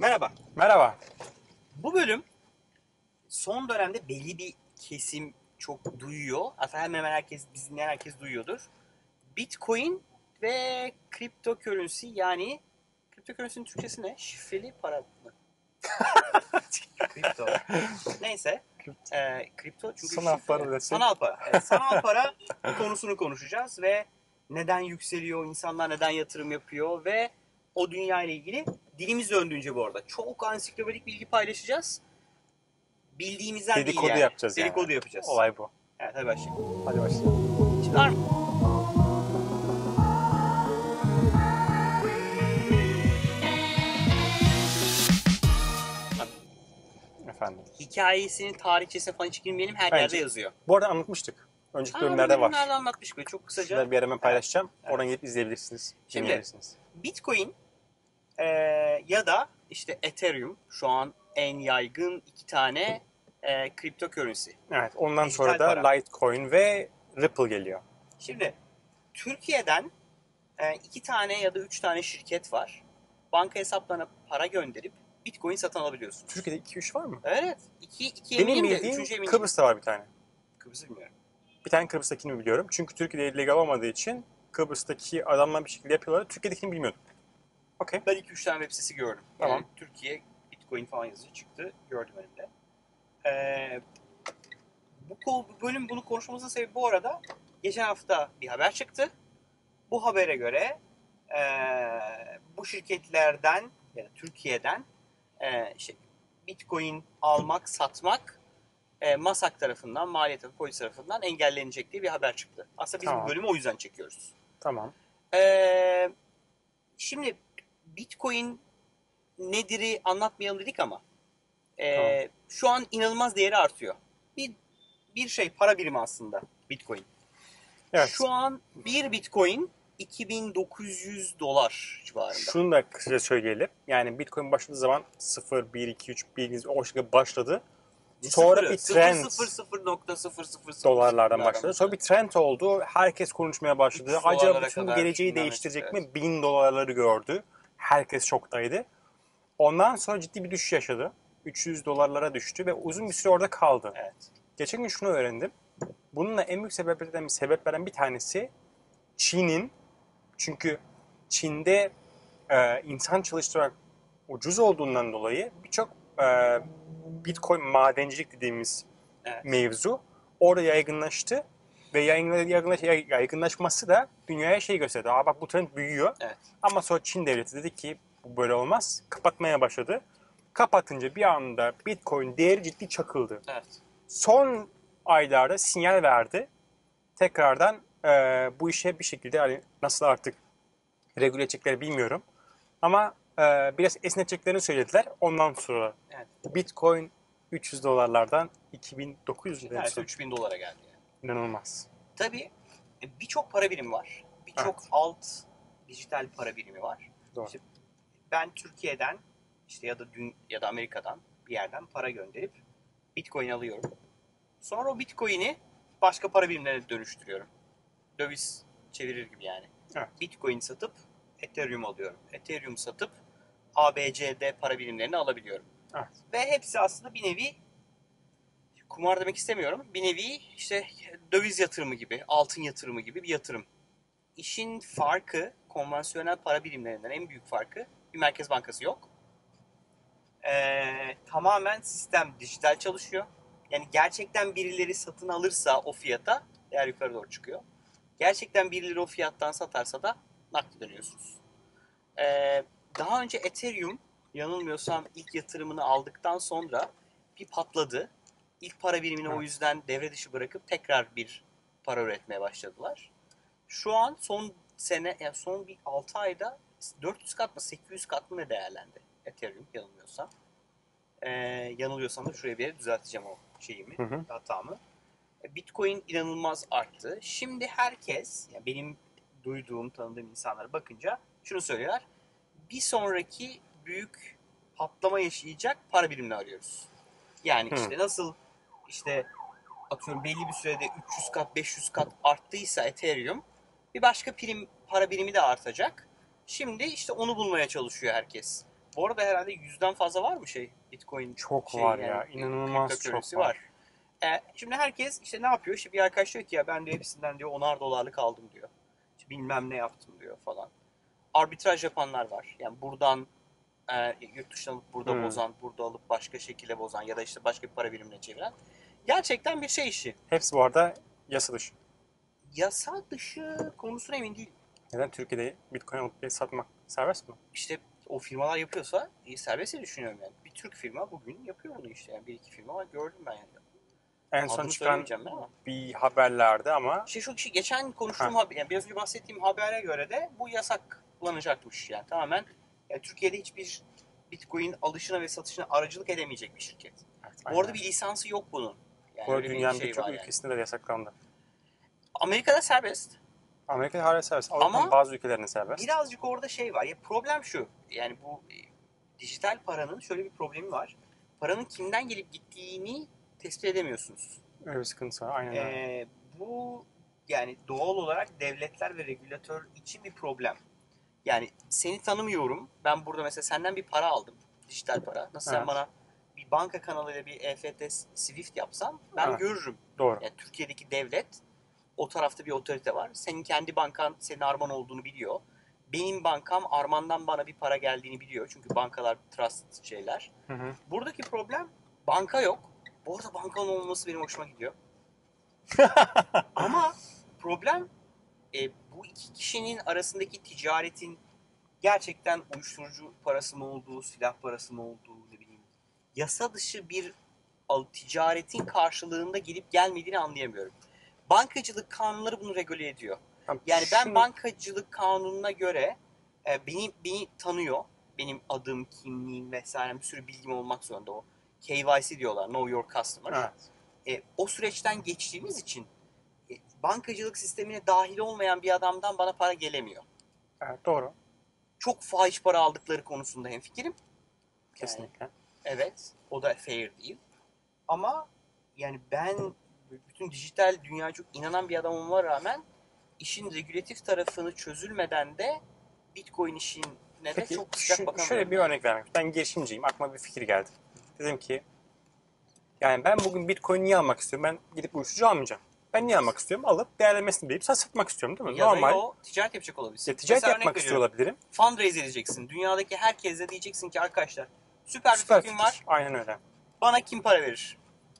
Merhaba. Merhaba. Bu bölüm son dönemde belli bir kesim çok duyuyor. Hatta hemen hemen herkes, biz dinleyen herkes duyuyordur. Bitcoin ve cryptocurrency yani cryptocurrency'nin Türkçesi ne? Şifreli para mı? Kripto. Neyse. Ee, kripto çünkü Sanal şifre- para desek. Sanal para. Evet, sanal para konusunu konuşacağız ve neden yükseliyor, insanlar neden yatırım yapıyor ve o dünya ile ilgili dilimiz döndüğünce bu arada çok ansiklopedik bilgi paylaşacağız. Bildiğimizden değil Dedikodu yani. yapacağız yani. Dedikodu yapacağız. Olay bu. Evet hadi başlayalım. Hadi başlayalım. Şimdi var mı? Efendim. Hikayesinin tarihçesine falan hiç girmeyelim her Bence. yerde yazıyor. Bu arada anlatmıştık. Önceki bölümlerde var. Nerede anlatmış böyle çok kısaca. Şurada bir yere hemen paylaşacağım. Evet. Oradan gelip izleyebilirsiniz. Şimdi-. Bitcoin e, ya da işte Ethereum şu an en yaygın iki tane e, cryptocurrency. Evet. Ondan Dijital sonra da para. Litecoin ve Ripple geliyor. Şimdi Türkiye'den e, iki tane ya da üç tane şirket var. Banka hesaplarına para gönderip Bitcoin satın alabiliyorsun. Türkiye'de 2-3 var mı? Evet. İki, iki Benim eminim de eminim. Kıbrıs'ta var bir tane. Kıbrıs'ı bilmiyorum. Bir tane Kıbrıs'takini biliyorum. Çünkü Türkiye'de legal olmadığı için Kıbrıs'taki adamlar bir şekilde yapıyorlar. Türkiye'dekini bilmiyordum. Okey. Ben iki üç tane web sitesi gördüm. Tamam. Yani Türkiye Bitcoin falan yazıyor çıktı. Gördüm önümde. Ee, bu, bu bölüm bunu konuşmamızın sebebi bu arada geçen hafta bir haber çıktı. Bu habere göre ee, bu şirketlerden ya da Türkiye'den ee, işte Bitcoin almak, satmak ee, MASAK tarafından, Maliyet ve Polis tarafından engellenecek diye bir haber çıktı. Aslında biz Tamam. bölümü o yüzden çekiyoruz. Tamam. Ee, şimdi Bitcoin nedir'i anlatmayalım dedik ama ee, Tamam. şu an inanılmaz değeri artıyor. Bir bir şey para birimi aslında Bitcoin. Evet. Şu an bir Bitcoin 2900 dolar civarında. Şunu da kısaca söyleyelim. Yani Bitcoin başladığı zaman 0, 1, 2, 3 bilginiz o şekilde başladı. Sonra bir trend Sıfır, sıfır nokta sıfır sıfır sıfır dolarlardan sıfırlardan başladı. Sonra bir trend oldu. Herkes konuşmaya başladı. Acaba bütün geleceği değiştirecek çıktı, mi? 1000 dolarları gördü. Herkes şoktaydı. Ondan sonra ciddi bir düşüş yaşadı. 300 dolarlara düştü ve uzun bir süre orada kaldı. Evet. Geçen gün şunu öğrendim. Bununla en büyük sebeplerden, sebeplerden bir tanesi Çin'in çünkü Çin'de e, insan çalıştırarak ucuz olduğundan dolayı birçok e, Bitcoin madencilik dediğimiz Evet. mevzu orada yaygınlaştı ve yaygınlaş, yaygınlaş, yaygınlaşması da dünyaya şey gösterdi. Aa bak bu trend büyüyor. Evet. Ama sonra Çin devleti dedi ki bu böyle olmaz. Kapatmaya başladı. Kapatınca bir anda Bitcoin değeri ciddi çakıldı. Evet. Son aylarda sinyal verdi. Tekrardan e, bu işe bir şekilde hani nasıl artık regüle edecekleri bilmiyorum. Ama biraz esneteceklerini söylediler. Ondan sonra Evet. Bitcoin 300 dolarlardan 2900 liraya Neredeyse 3000 dolara geldi. Yani. İnanılmaz. Tabii e, birçok para birimi var. Birçok Evet. alt dijital para birimi var. Doğru. İşte ben Türkiye'den işte ya da dün ya da Amerika'dan bir yerden para gönderip Bitcoin alıyorum. Sonra o Bitcoin'i başka para birimlerine dönüştürüyorum. Döviz çevirir gibi yani. Evet. Bitcoin satıp Ethereum alıyorum. Ethereum satıp ABCD para birimlerini alabiliyorum. Evet. Ve hepsi aslında bir nevi kumar demek istemiyorum. Bir nevi işte döviz yatırımı gibi, altın yatırımı gibi bir yatırım. İşin farkı konvansiyonel para birimlerinden en büyük farkı bir merkez bankası yok. Ee, tamamen sistem dijital çalışıyor. Yani gerçekten birileri satın alırsa o fiyata değer yukarı doğru çıkıyor. Gerçekten birileri o fiyattan satarsa da nakdi dönüyorsunuz. Ee, daha önce Ethereum yanılmıyorsam ilk yatırımını aldıktan sonra bir patladı. İlk para birimini o yüzden devre dışı bırakıp tekrar bir para üretmeye başladılar. Şu an son sene, yani son bir 6 ayda 400 kat mı 800 kat mı değerlendi Ethereum yanılmıyorsam. Ee, yanılıyorsam da şuraya bir yere düzelteceğim o şeyimi, Hı hı. hatamı. E, Bitcoin inanılmaz arttı. Şimdi herkes, yani benim duyduğum, tanıdığım insanlara bakınca şunu söylüyorlar. Bir sonraki büyük patlama yaşayacak para birimini arıyoruz. Yani Hı. işte nasıl işte atıyorum belli bir sürede 300 kat 500 kat arttıysa Ethereum bir başka prim para birimi de artacak. Şimdi işte onu bulmaya çalışıyor herkes. Bu arada herhalde yüzden fazla var mı şey Bitcoin? Çok şey var yani, ya. inanılmaz çok var. var. E, şimdi herkes işte ne yapıyor? İşte bir arkadaş diyor ki ya ben de hepsinden diyor onar dolarlık aldım diyor. İşte bilmem ne yaptım diyor falan. Arbitraj yapanlar var. Yani buradan e, yurt dışından alıp burada Hmm. bozan, burada alıp başka şekilde bozan ya da işte başka bir para birimine çeviren. Gerçekten bir şey işi. Hepsi bu arada yasa dışı. Yasa dışı konusuna emin değilim. Neden Türkiye'de Bitcoin alıp satmak serbest mi? İşte o firmalar yapıyorsa e, serbest diye düşünüyorum yani. Bir Türk firma bugün yapıyor bunu işte. Yani bir iki firma var gördüm ben yani. En son Adını çıkan söylemeyeceğim bir haberlerde ama İşte şu kişi geçen konuştuğum haber, yani biraz önce bahsettiğim habere göre de bu yasaklanacakmış yani tamamen. Yani Türkiye'de hiçbir Bitcoin alışına ve satışına aracılık edemeyecek bir şirket. Bu arada bir lisansı yok bunun. Yani Bu arada öyle bir dünyanın şey birçok var yani. ülkesinde de yasaklandı. Amerika'da serbest. Amerika'da hala serbest. Avrupa'nın Ama bazı ülkelerinde serbest. Birazcık orada şey var. Ya problem şu. Yani bu e, dijital paranın şöyle bir problemi var. Paranın kimden gelip gittiğini tespit edemiyorsunuz. Öyle bir sıkıntısı var. Aynen. Ee, bu yani doğal olarak devletler ve regülatör için bir problem. Yani seni tanımıyorum. Ben burada mesela senden bir para aldım. Dijital para. Nasıl sen Evet. bana bir banka kanalıyla bir EFT Swift yapsam ben Evet. görürüm. Doğru. Yani Türkiye'deki devlet o tarafta bir otorite var. Senin kendi bankan senin Arman olduğunu biliyor. Benim bankam Arman'dan bana bir para geldiğini biliyor. Çünkü bankalar trust şeyler. Hı hı. Buradaki problem banka yok. Bu arada bankanın olmaması benim hoşuma gidiyor. Ama problem e, bu iki kişinin arasındaki ticaretin gerçekten uyuşturucu parası mı olduğu, silah parası mı olduğu ne bileyim yasa dışı bir ticaretin karşılığında gelip gelmediğini anlayamıyorum. Bankacılık kanunları bunu regüle ediyor. Yani ben bankacılık kanununa göre e, beni beni tanıyor. Benim adım, kimliğim vesaire bir sürü bilgim olmak zorunda o. KYC diyorlar, Know Your Customer. Evet. E, o süreçten geçtiğimiz için e, bankacılık sistemine dahil olmayan bir adamdan bana para gelemiyor. evet, doğru. Çok fahiş para aldıkları konusunda hemfikirim. Kesinlikle. Evet, o da fair değil. Ama yani ben bütün dijital dünyaya çok inanan bir adam olmama rağmen işin regülatif tarafını çözülmeden de Bitcoin işine de Peki çok sıcak bakamıyorum. şöyle bir örnek vermek. Ben girişimciyim. Aklıma bir fikir geldi. Dedim ki yani ben bugün Bitcoin niye almak istiyorum? Ben gidip uyuşturucu almayacağım. Ben niye almak istiyorum? Alıp değerlenmesini bilip sat- satmak istiyorum değil mi? ya Normal. da yo, ticaret yapacak olabilirsin. Ya, ticaret Mesela yapmak örnek istiyor veriyorum. olabilirim. Fundraise edeceksin. Dünyadaki herkese diyeceksin ki arkadaşlar süper bir Süper fikrim fikir. var. Aynen öyle. Bana kim para verir?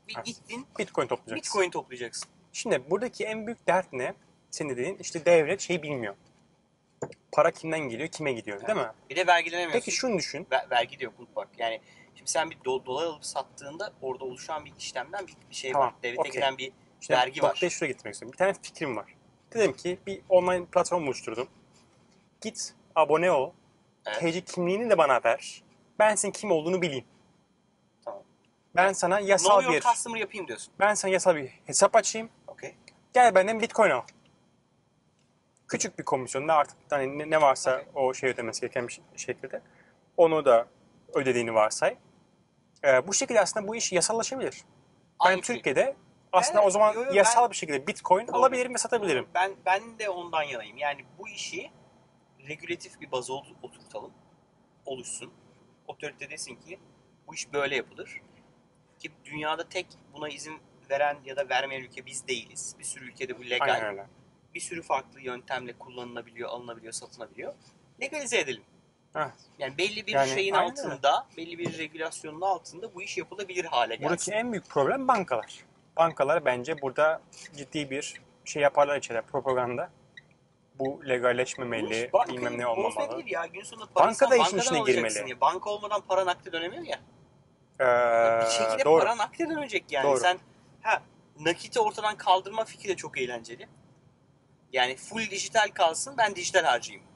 Bir Evet. gittin Bitcoin toplayacaksın. Bitcoin toplayacaksın. Şimdi buradaki en büyük dert ne? Senin dediğin işte devlet şey bilmiyor. Para kimden geliyor, kime gidiyor değil mi? Bir de vergilenemiyorsun. Peki şunu düşün. Ver- vergi de yok bak. Yani şimdi sen bir do- dolar alıp sattığında orada oluşan bir işlemden bir, bir şey Tamam, var. Devete okey. giden bir İşte vergi var. noktaya şuraya gitmek istiyorum. Bir tane fikrim var. Dedim ki bir online platform oluşturdum. Git abone ol. Evet. TC kimliğini de bana ver. Ben senin kim olduğunu bileyim. Tamam. Ben sana yasal your bir customer yapayım diyorsun. ben sana yasal bir hesap açayım. Okey. Gel benden Bitcoin al. Küçük bir komisyonda artık hani ne- varsa Okey. o şey ödemesi gereken bir şekilde onu da ödediğini varsay. Ee, bu şekilde aslında bu iş yasallaşabilir. Ben Aynı şey. Türkiye'de aslında Evet, o zaman yo, yo, yasal ben- bir şekilde Bitcoin Doğru. alabilirim ve satabilirim. Ben ben de ondan yanayım. Yani bu işi regülatif bir baza ot- oturtalım. Oluşsun. Otorite desin ki bu iş böyle yapılır. Ki dünyada tek buna izin veren ya da vermeyen ülke biz değiliz. Bir sürü ülkede bu legal. Aynen öyle. Bir sürü farklı yöntemle kullanılabiliyor, alınabiliyor, satılabiliyor. Legalize edelim. Evet. Yani belli bir Yani şeyin aynen altında, belli bir regülasyonun altında bu iş yapılabilir hale gelsin. Buradaki en büyük problem bankalar. Bankalar bence burada ciddi bir şey yaparlar içeride propaganda. Bu legalleşmemeli, Bankayı bilmem ne olmamalı. ya. Gün sonunda Banka parasını da işin bankadan içine alacaksın girmeli. Ya. Banka olmadan para nakde dönemiyor ya. Ee, bir şekilde doğru. para nakde dönecek yani. Doğru. Sen ha nakiti ortadan kaldırma fikri de çok eğlenceli. Yani full dijital kalsın ben dijital harcayayım.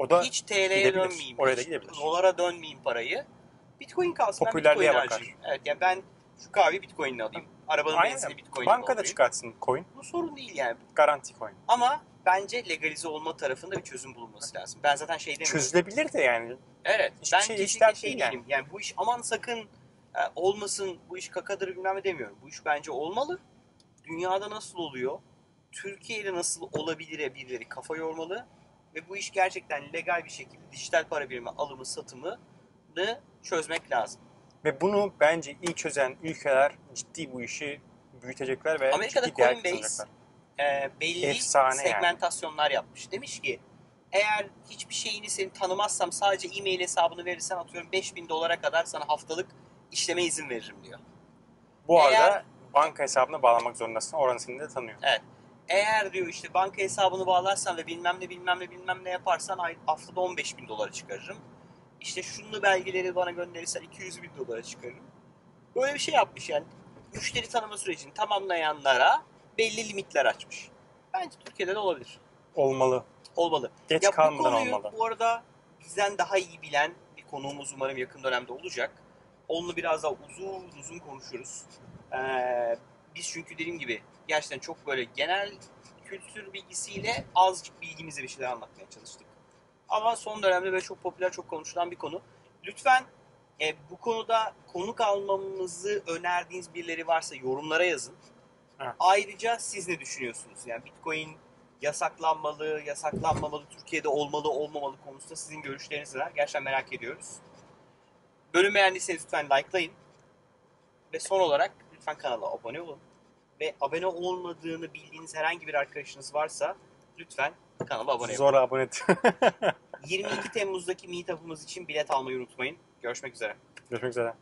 O da Hiç TL'ye gidebilir. dönmeyeyim. Oraya da gidebilir. Dolara dönmeyeyim parayı. Bitcoin kalsın ben Popülerliğe Bitcoin bakar. harcayayım. Evet yani ben şu kahveyi Bitcoin'le alayım. Arabanın benzini Bitcoin'le bankada doldurayım. çıkartsın coin. Bu sorun değil yani. Garanti coin. Ama bence legalize olma tarafında bir çözüm bulunması lazım. Ben zaten şey demiyorum. Çözülebilir de yani. Evet. Hiçbir ben şey kesinlikle işler şey değil yani. değilim. Yani bu iş aman sakın e, olmasın, bu iş kakadır bilmem ne demiyorum. Bu iş bence olmalı. Dünyada nasıl oluyor? Türkiye'de nasıl olabilire birileri kafa yormalı. Ve bu iş gerçekten legal bir şekilde dijital para birimi alımı, satımı çözmek lazım. Ve bunu bence ilk çözen ülkeler ciddi bu işi büyütecekler ve Amerika'da ciddi değer Coinbase e, belli Efsane yani. segmentasyonlar yapmış. Demiş ki eğer hiçbir şeyini seni tanımazsam sadece e-mail hesabını verirsen atıyorum 5000 dolara kadar sana haftalık işleme izin veririm diyor. Bu Eğer- arada banka hesabına bağlamak zorundasın. Oranı seni de tanıyor. Eğer diyor işte banka hesabını bağlarsan ve bilmem ne bilmem ne bilmem ne yaparsan ay- haftada 15 bin dolara çıkarırım. İşte şunlu belgeleri bana gönderirsen 200 bin dolara çıkarırım. Böyle bir şey yapmış yani. Müşteri tanıma sürecini tamamlayanlara belli limitler açmış. Bence Türkiye'de de olabilir. Olmalı. Olmalı. Geç Ya bu kalmadan konuyu olmalı. bu arada bizden daha iyi bilen bir konuğumuz umarım yakın dönemde olacak. Onunla biraz daha uzun uzun konuşuruz. Ee, biz çünkü dediğim gibi gerçekten çok böyle genel kültür bilgisiyle azıcık bilgimizle bir şeyler anlatmaya çalıştık. Ama son dönemde böyle çok popüler, çok konuşulan bir konu. Lütfen e, bu konuda konuk almamızı önerdiğiniz birileri varsa yorumlara yazın. Evet. Ayrıca siz ne düşünüyorsunuz? Yani Bitcoin yasaklanmalı, yasaklanmamalı, Türkiye'de olmalı, olmamalı konusunda sizin görüşleriniz neler? Gerçekten merak ediyoruz. Bölüm beğendiyseniz lütfen likelayın. Ve son olarak lütfen kanala abone olun. Ve abone olmadığını bildiğiniz herhangi bir arkadaşınız varsa lütfen kanala abone olun. Zor abone et. 22 Temmuz'daki meetup'ımız için bilet almayı unutmayın. Görüşmek üzere. Görüşmek üzere.